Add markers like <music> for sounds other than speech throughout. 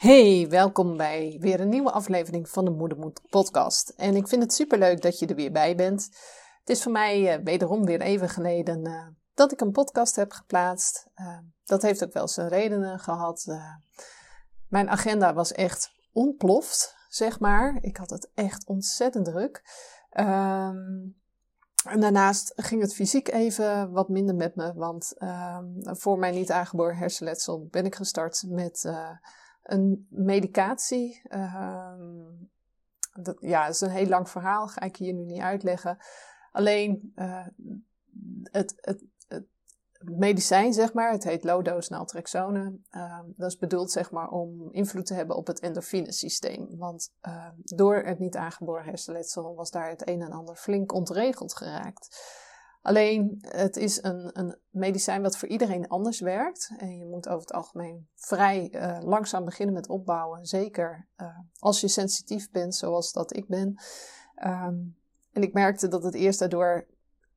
Hey, welkom bij weer een nieuwe aflevering van de Moedermoed podcast. En ik vind het superleuk dat je er weer bij bent. Het is voor mij uh, wederom weer even geleden uh, dat ik een podcast heb geplaatst. Uh, dat heeft ook wel zijn redenen gehad. mijn agenda was echt ontploft, zeg maar. Ik had het echt ontzettend druk. Um, en daarnaast ging het fysiek even wat minder met me, want voor mijn niet aangeboren hersenletsel ben ik gestart met een medicatie. Uh, dat, ja, is een heel lang verhaal, ga ik hier nu niet uitleggen. Alleen uh, het, het, het, medicijn, zeg maar, het heet low-dose naltrexone. Uh, dat is bedoeld zeg maar, om invloed te hebben op het endorfinesysteem. Want ehm, door het niet aangeboren hersenletsel was daar het een en ander flink ontregeld geraakt. Alleen het is een, een medicijn wat voor iedereen anders werkt. En je moet over het algemeen vrij uh, langzaam beginnen met opbouwen. Zeker uh, als je sensitief bent, zoals dat ik ben. Um, en ik merkte dat het eerst daardoor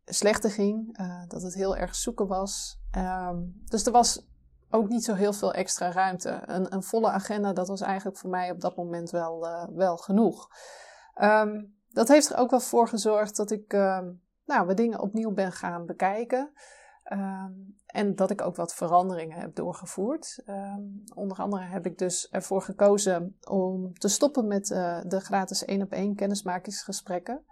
slechter ging. Uh, dat het heel erg zoeken was. Um, dus er was ook niet zo heel veel extra ruimte. Een, een volle agenda, dat was eigenlijk voor mij op dat moment wel, wel genoeg. Um, dat heeft er ook wel voor gezorgd dat ik nou, we dingen opnieuw ben gaan bekijken. Um, en dat ik ook wat veranderingen heb doorgevoerd. Um, onder andere heb ik dus ervoor gekozen om te stoppen met uh, de gratis één op één kennismakingsgesprekken.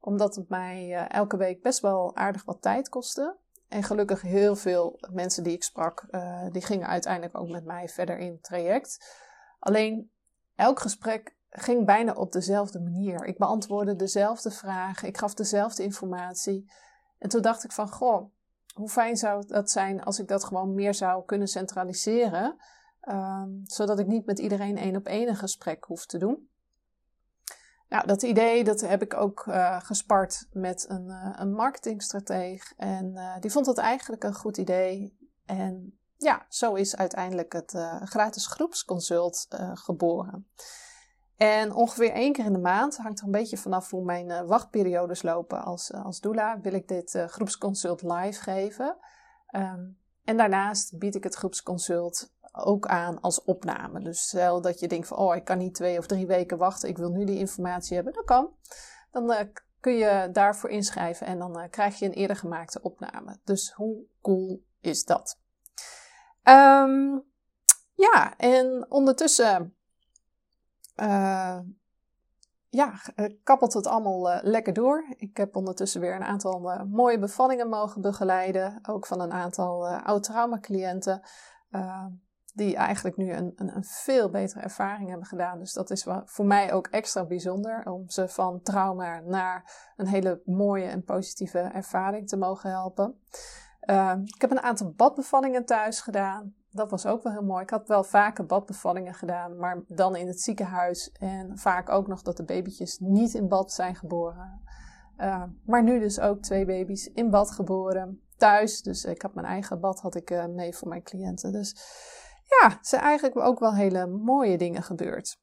Omdat het mij uh, elke week best wel aardig wat tijd kostte. En gelukkig heel veel mensen die ik sprak, uh, die gingen uiteindelijk ook met mij verder in het traject. Alleen elk gesprek ging bijna op dezelfde manier. Ik beantwoordde dezelfde vragen, ik gaf dezelfde informatie. En toen dacht ik van, goh, hoe fijn zou dat zijn als ik dat gewoon meer zou kunnen centraliseren, um, zodat ik niet met iedereen één op één een gesprek hoef te doen. Nou, dat idee dat heb ik ook uh, gespart met een, uh, een marketingstrateeg. En uh, die vond het eigenlijk een goed idee. En ja, zo is uiteindelijk het gratis groepsconsult geboren. En ongeveer één keer in de maand, hangt er een beetje vanaf hoe mijn uh, wachtperiodes lopen als, uh, als doula, wil ik dit uh, groepsconsult live geven. Um, en daarnaast bied ik het groepsconsult ook aan als opname. Dus stel dat je denkt van, oh, ik kan niet twee of drie weken wachten, ik wil nu die informatie hebben, dat kan. Dan kun je daarvoor inschrijven en dan krijg je een eerder gemaakte opname. Dus hoe cool is dat? Um, ja, en ondertussen uh, ja, eh, kappelt het allemaal uh, lekker door. Ik heb ondertussen weer een aantal mooie bevallingen mogen begeleiden. Ook van een aantal oud-trauma-cliënten. die eigenlijk nu een, een, een, veel betere ervaring hebben gedaan. Dus dat is voor mij ook extra bijzonder. Om ze van trauma naar een hele mooie en positieve ervaring te mogen helpen. ik heb een aantal badbevallingen thuis gedaan dat was ook wel heel mooi. Ik had wel vaker badbevallingen gedaan, maar dan in het ziekenhuis. En vaak ook nog dat de babytjes niet in bad zijn geboren. Uh, maar nu dus ook twee baby's in bad geboren. Thuis, dus ik had mijn eigen bad had ik uh, mee voor mijn cliënten. Dus ja, zijn eigenlijk ook wel hele mooie dingen gebeurd.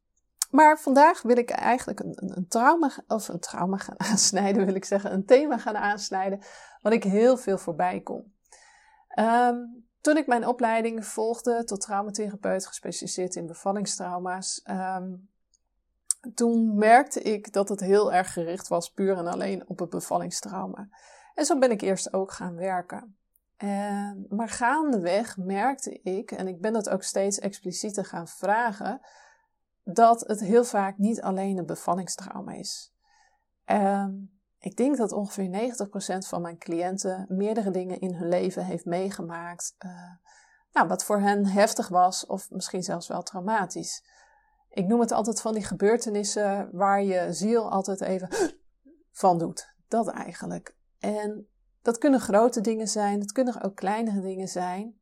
Maar vandaag wil ik eigenlijk een, een, een, trauma, of een trauma gaan <laughs> aansnijden, wil ik zeggen. Een thema gaan aansnijden, wat ik heel veel voorbij kom. Um, toen ik mijn opleiding volgde tot traumatherapeut, gespecialiseerd in bevallingstrauma's, um, toen merkte ik dat het heel erg gericht was puur en alleen op het bevallingstrauma. En zo ben ik eerst ook gaan werken. En, maar gaandeweg merkte ik, en ik ben dat ook steeds explicieter gaan vragen, dat het heel vaak niet alleen een bevallingstrauma is. Um, ik denk dat ongeveer 90% van mijn cliënten meerdere dingen in hun leven heeft meegemaakt. Uh, nou, wat voor hen heftig was of misschien zelfs wel traumatisch. Ik noem het altijd van die gebeurtenissen waar je ziel altijd even <gasps> van doet. Dat eigenlijk. En dat kunnen grote dingen zijn, dat kunnen ook kleinere dingen zijn.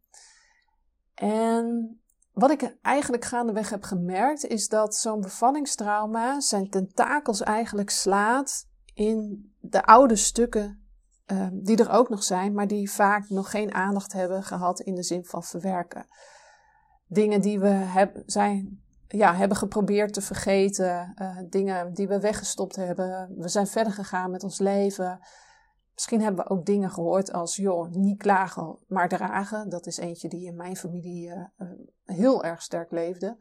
En wat ik eigenlijk gaandeweg heb gemerkt, is dat zo'n bevallingstrauma zijn tentakels eigenlijk slaat in de oude stukken uh, die er ook nog zijn, maar die vaak nog geen aandacht hebben gehad in de zin van verwerken. Dingen die we heb, zijn, ja, hebben geprobeerd te vergeten, uh, dingen die we weggestopt hebben. We zijn verder gegaan met ons leven. Misschien hebben we ook dingen gehoord als, joh, niet klagen, maar dragen. Dat is eentje die in mijn familie uh, heel erg sterk leefde.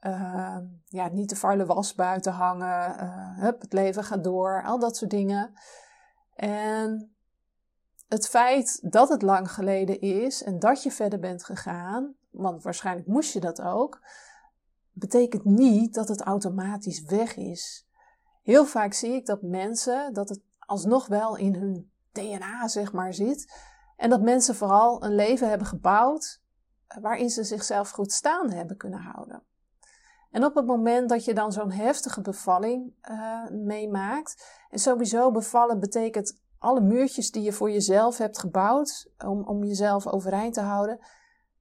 Ehm, ja, niet de vuile was buiten hangen. Uh, hup, het leven gaat door. Al dat soort dingen. En het feit dat het lang geleden is en dat je verder bent gegaan, want waarschijnlijk moest je dat ook, betekent niet dat het automatisch weg is. Heel vaak zie ik dat mensen, dat het alsnog wel in hun DNA zeg maar zit. En dat mensen vooral een leven hebben gebouwd waarin ze zichzelf goed staande hebben kunnen houden. En op het moment dat je dan zo'n heftige bevalling uh, meemaakt, en sowieso bevallen betekent alle muurtjes die je voor jezelf hebt gebouwd om, om jezelf overeind te houden,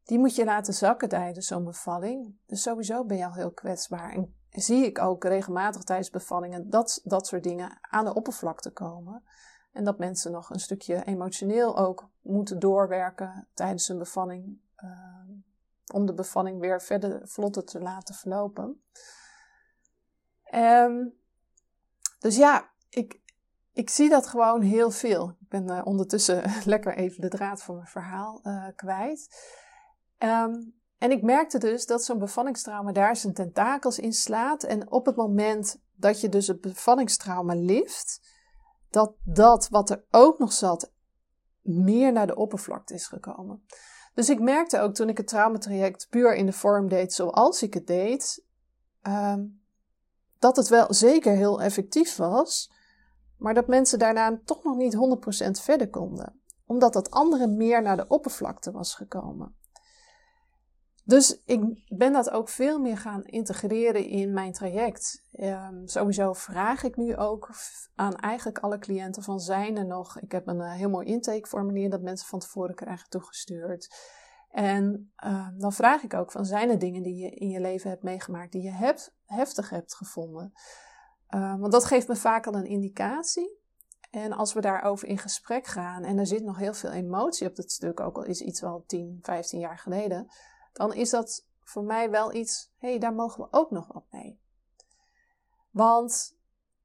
die moet je laten zakken tijdens zo'n bevalling. Dus sowieso ben je al heel kwetsbaar. En zie ik ook regelmatig tijdens bevallingen dat dat soort dingen aan de oppervlakte komen. En dat mensen nog een stukje emotioneel ook moeten doorwerken tijdens een bevalling. Uh, om de bevalling weer verder vlotter te laten verlopen. Um, dus ja, ik, ik zie dat gewoon heel veel. Ik ben uh, ondertussen <laughs> lekker even de draad van mijn verhaal uh, kwijt. Um, en ik merkte dus dat zo'n bevallingstrauma daar zijn tentakels in slaat. En op het moment dat je dus het bevallingstrauma lift, dat dat wat er ook nog zat, meer naar de oppervlakte is gekomen. Dus ik merkte ook toen ik het traumatraject puur in de vorm deed zoals ik het deed, um, dat het wel zeker heel effectief was, maar dat mensen daarna toch nog niet 100% verder konden, omdat dat andere meer naar de oppervlakte was gekomen. Dus ik ben dat ook veel meer gaan integreren in mijn traject. Um, sowieso vraag ik nu ook aan eigenlijk alle cliënten van zijn er nog. Ik heb een uh, heel mooi intakeformulier dat mensen van tevoren krijgen toegestuurd. En uh, dan vraag ik ook van zijn er dingen die je in je leven hebt meegemaakt die je hebt, heftig hebt gevonden. Uh, want dat geeft me vaak al een indicatie. En als we daarover in gesprek gaan en er zit nog heel veel emotie op dat stuk, ook al is iets wel 10, 15 jaar geleden dan is dat voor mij wel iets, hé, hey, daar mogen we ook nog wat mee. Want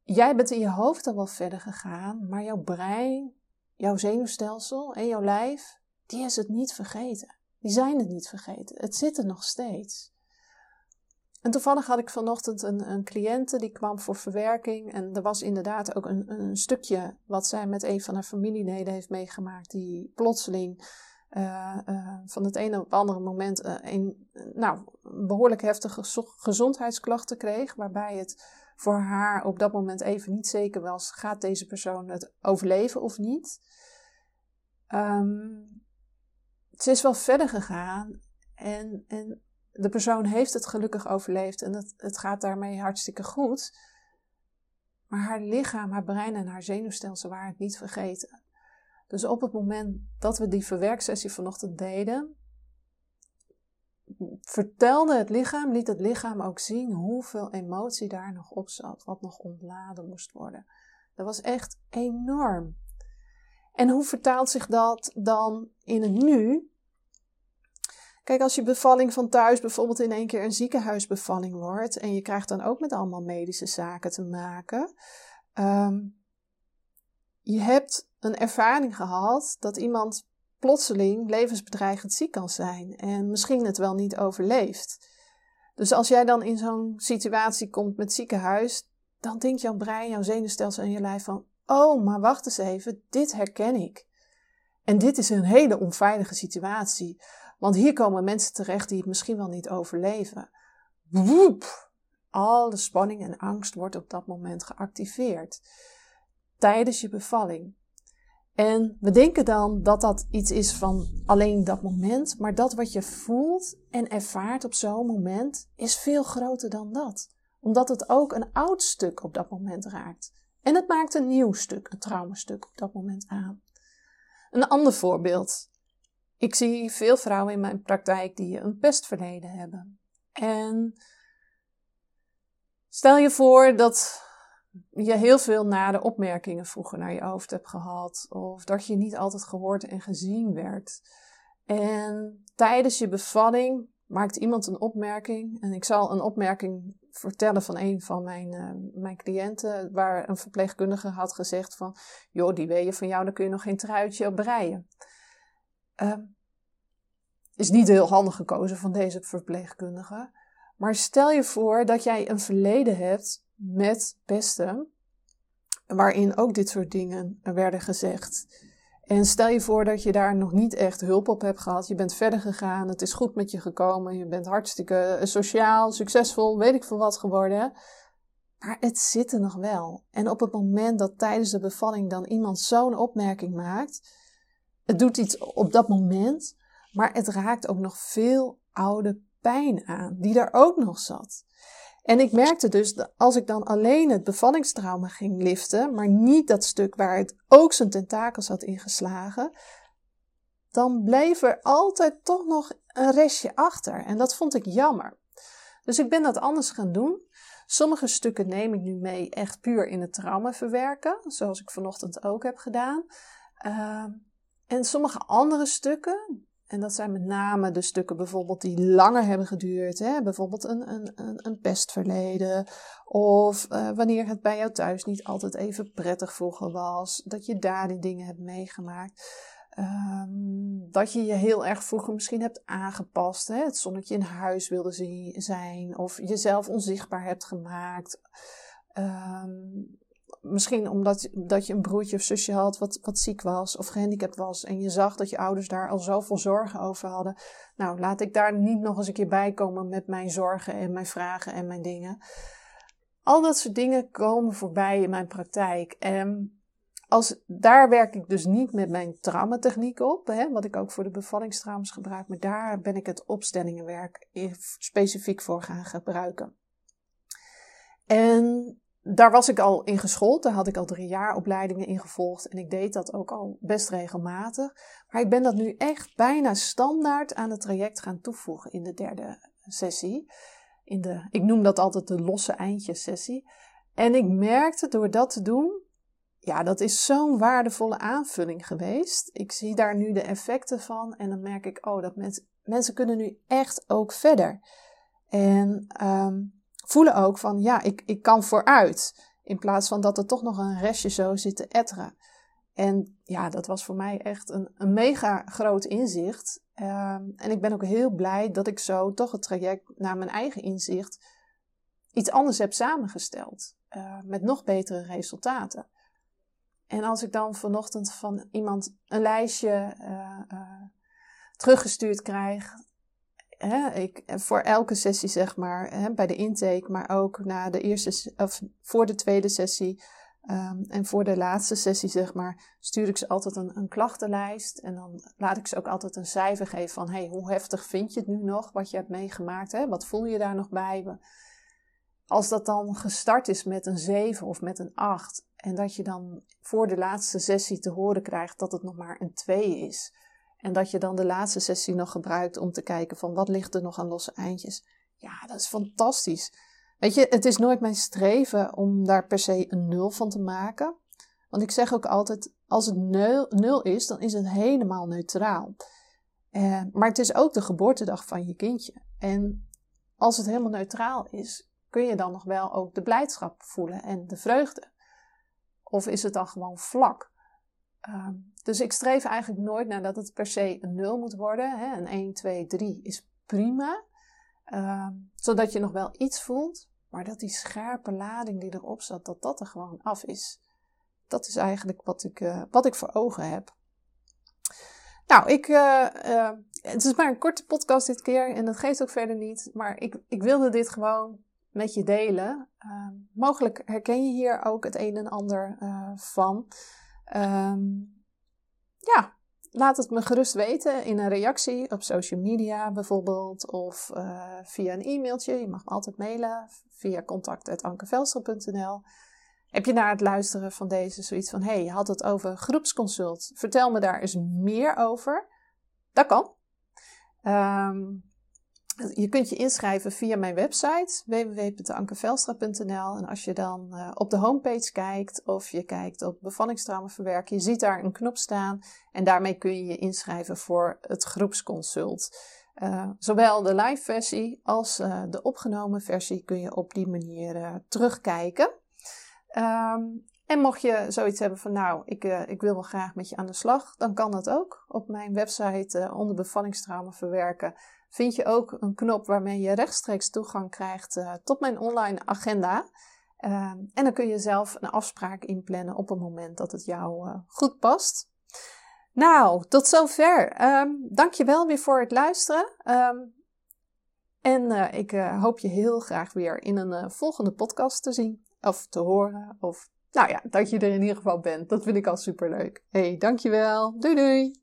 jij bent in je hoofd al wel verder gegaan, maar jouw brein, jouw zenuwstelsel en jouw lijf, die is het niet vergeten. Die zijn het niet vergeten. Het zit er nog steeds. En toevallig had ik vanochtend een, een cliënte die kwam voor verwerking. En er was inderdaad ook een, een stukje wat zij met een van haar familieleden heeft meegemaakt, die plotseling uh, van het ene op het andere moment uh, een nou, behoorlijk heftige gezondheidsklachten kreeg, waarbij het voor haar op dat moment even niet zeker was: gaat deze persoon het overleven of niet? Um, ze is wel verder gegaan en, en de persoon heeft het gelukkig overleefd en het, het gaat daarmee hartstikke goed. Maar haar lichaam, haar brein en haar zenuwstelsel waren het niet vergeten. Dus op het moment dat we die verwerksessie vanochtend deden, vertelde het lichaam, liet het lichaam ook zien hoeveel emotie daar nog op zat, wat nog ontladen moest worden. Dat was echt enorm. En hoe vertaalt zich dat dan in het nu? Kijk, als je bevalling van thuis bijvoorbeeld in één keer een ziekenhuisbevalling wordt en je krijgt dan ook met allemaal medische zaken te maken. Um, je hebt een ervaring gehad dat iemand plotseling levensbedreigend ziek kan zijn en misschien het wel niet overleeft. Dus als jij dan in zo'n situatie komt met ziekenhuis, dan denkt jouw brein, jouw zenuwstelsel en je lijf van: Oh, maar wacht eens even, dit herken ik. En dit is een hele onveilige situatie, want hier komen mensen terecht die het misschien wel niet overleven. Woep! Alle spanning en angst wordt op dat moment geactiveerd tijdens je bevalling. En we denken dan dat dat iets is van alleen dat moment, maar dat wat je voelt en ervaart op zo'n moment is veel groter dan dat. Omdat het ook een oud stuk op dat moment raakt. En het maakt een nieuw stuk, een traumastuk op dat moment aan. Een ander voorbeeld. Ik zie veel vrouwen in mijn praktijk die een pestverleden hebben. En stel je voor dat je heel veel nare opmerkingen vroeger naar je hoofd hebt gehad. Of dat je niet altijd gehoord en gezien werd. En tijdens je bevalling maakt iemand een opmerking. En ik zal een opmerking vertellen van een van mijn, uh, mijn cliënten. Waar een verpleegkundige had gezegd van... joh, die weeën van jou, daar kun je nog geen truitje op breien. Uh, is niet heel handig gekozen van deze verpleegkundige. Maar stel je voor dat jij een verleden hebt met pesten, waarin ook dit soort dingen werden gezegd. En stel je voor dat je daar nog niet echt hulp op hebt gehad. Je bent verder gegaan, het is goed met je gekomen, je bent hartstikke sociaal, succesvol, weet ik veel wat geworden. Maar het zit er nog wel. En op het moment dat tijdens de bevalling dan iemand zo'n opmerking maakt, het doet iets op dat moment, maar het raakt ook nog veel oude pijn aan, die daar ook nog zat. En ik merkte dus dat als ik dan alleen het bevallingstrauma ging liften, maar niet dat stuk waar het ook zijn tentakels had ingeslagen, dan bleef er altijd toch nog een restje achter. En dat vond ik jammer. Dus ik ben dat anders gaan doen. Sommige stukken neem ik nu mee echt puur in het trauma verwerken, zoals ik vanochtend ook heb gedaan. Uh, en sommige andere stukken, en dat zijn met name de stukken bijvoorbeeld die langer hebben geduurd. Hè? Bijvoorbeeld een, een, een, pestverleden. Of uh, wanneer het bij jou thuis niet altijd even prettig vroeger was. Dat je daar die dingen hebt meegemaakt. Um, dat je je heel erg vroeger misschien hebt aangepast. Hè? Het zonnetje in huis wilde zijn. Of jezelf onzichtbaar hebt gemaakt. Um, misschien omdat dat je een broertje of zusje had wat, wat ziek was of gehandicapt was. En je zag dat je ouders daar al zoveel zorgen over hadden. Nou, laat ik daar niet nog eens een keer bij komen met mijn zorgen en mijn vragen en mijn dingen. Al dat soort dingen komen voorbij in mijn praktijk. En als, daar werk ik dus niet met mijn traumatechniek op, hè, wat ik ook voor de bevallingstraumas gebruik. Maar daar ben ik het opstellingenwerk specifiek voor gaan gebruiken. En daar was ik al in geschoold. Daar had ik al drie jaar opleidingen in gevolgd. En ik deed dat ook al best regelmatig. Maar ik ben dat nu echt bijna standaard aan het traject gaan toevoegen in de derde sessie. In de, ik noem dat altijd de losse eindjes sessie. En ik merkte door dat te doen, ja, dat is zo'n waardevolle aanvulling geweest. Ik zie daar nu de effecten van en dan merk ik, oh, dat mensen, kunnen nu echt ook verder. En um, voelen ook van ja, ik, ik kan vooruit. In plaats van dat er toch nog een restje zo zit te etteren. En ja, dat was voor mij echt een, een mega groot inzicht. Ehm, en ik ben ook heel blij dat ik zo toch het traject naar mijn eigen inzicht iets anders heb samengesteld. Uh, met nog betere resultaten. En als ik dan vanochtend van iemand een lijstje uh, uh, teruggestuurd krijg hè, ik, voor elke sessie, zeg maar, hè, bij de intake, maar ook na de eerste, of voor de tweede sessie um, en voor de laatste sessie, zeg maar, stuur ik ze altijd een, een, klachtenlijst. En dan laat ik ze ook altijd een cijfer geven van, hey, hoe heftig vind je het nu nog, wat je hebt meegemaakt? Hè? Wat voel je daar nog bij? Als dat dan gestart is met een 7 of met een 8, en dat je dan voor de laatste sessie te horen krijgt dat het nog maar een 2 is en dat je dan de laatste sessie nog gebruikt om te kijken van wat ligt er nog aan losse eindjes. Ja, dat is fantastisch. Weet je, het is nooit mijn streven om daar per se een nul van te maken. Want ik zeg ook altijd, als het nul, nul is, dan is het helemaal neutraal. Eh, maar het is ook de geboortedag van je kindje. En als het helemaal neutraal is, kun je dan nog wel ook de blijdschap voelen en de vreugde? Of is het dan gewoon vlak? Ehm, dus ik streef eigenlijk nooit naar dat het per se een 0 moet worden. Hè. Een 1, 2, 3 is prima. Ehm, zodat je nog wel iets voelt, maar dat die scherpe lading die erop zat, dat dat er gewoon af is. Dat is eigenlijk wat ik, uh, wat ik voor ogen heb. Nou, ik, uh, uh, het is maar een korte podcast dit keer en dat geeft ook verder niet. Maar ik, ik wilde dit gewoon met je delen. Ehm, mogelijk herken je hier ook het een en ander van. Um, ja, laat het me gerust weten in een reactie op social media bijvoorbeeld of uh, via een e-mailtje. Je mag me altijd mailen via contact.ankevelstra.nl. Heb je na het luisteren van deze zoiets van: hey, je had het over groepsconsult. Vertel me daar eens meer over. Dat kan. Um, je kunt je inschrijven via mijn website www.ankevelstra.nl en als je dan uh, op de homepage kijkt of je kijkt op bevallingstrauma verwerken, je ziet daar een knop staan en daarmee kun je je inschrijven voor het groepsconsult. Uh, zowel de live versie als uh, de opgenomen versie kun je op die manier terugkijken. Um, en mocht je zoiets hebben van, nou, ik, ik wil wel graag met je aan de slag, dan kan dat ook. Op mijn website onder bevallingstrauma verwerken vind je ook een knop waarmee je rechtstreeks toegang krijgt uh, tot mijn online agenda. Uh, en dan kun je zelf een afspraak inplannen op het moment dat het jou uh, goed past. Nou, tot zover. Dank je wel weer voor het luisteren. Um, en uh, ik hoop je heel graag weer in een volgende podcast te zien of te horen. Of nou ja, dat je er in ieder geval bent. Dat vind ik al super leuk. Hey, dankjewel. Doei doei.